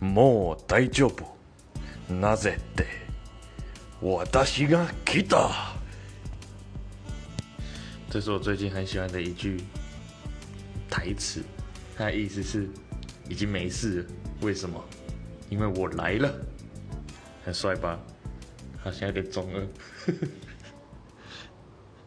もう大丈夫。なぜって、私が来た。这是我最近很喜欢的一句台词，它的意思是已经没事了。为什么？因为我来了，很帅吧？好像有点中二。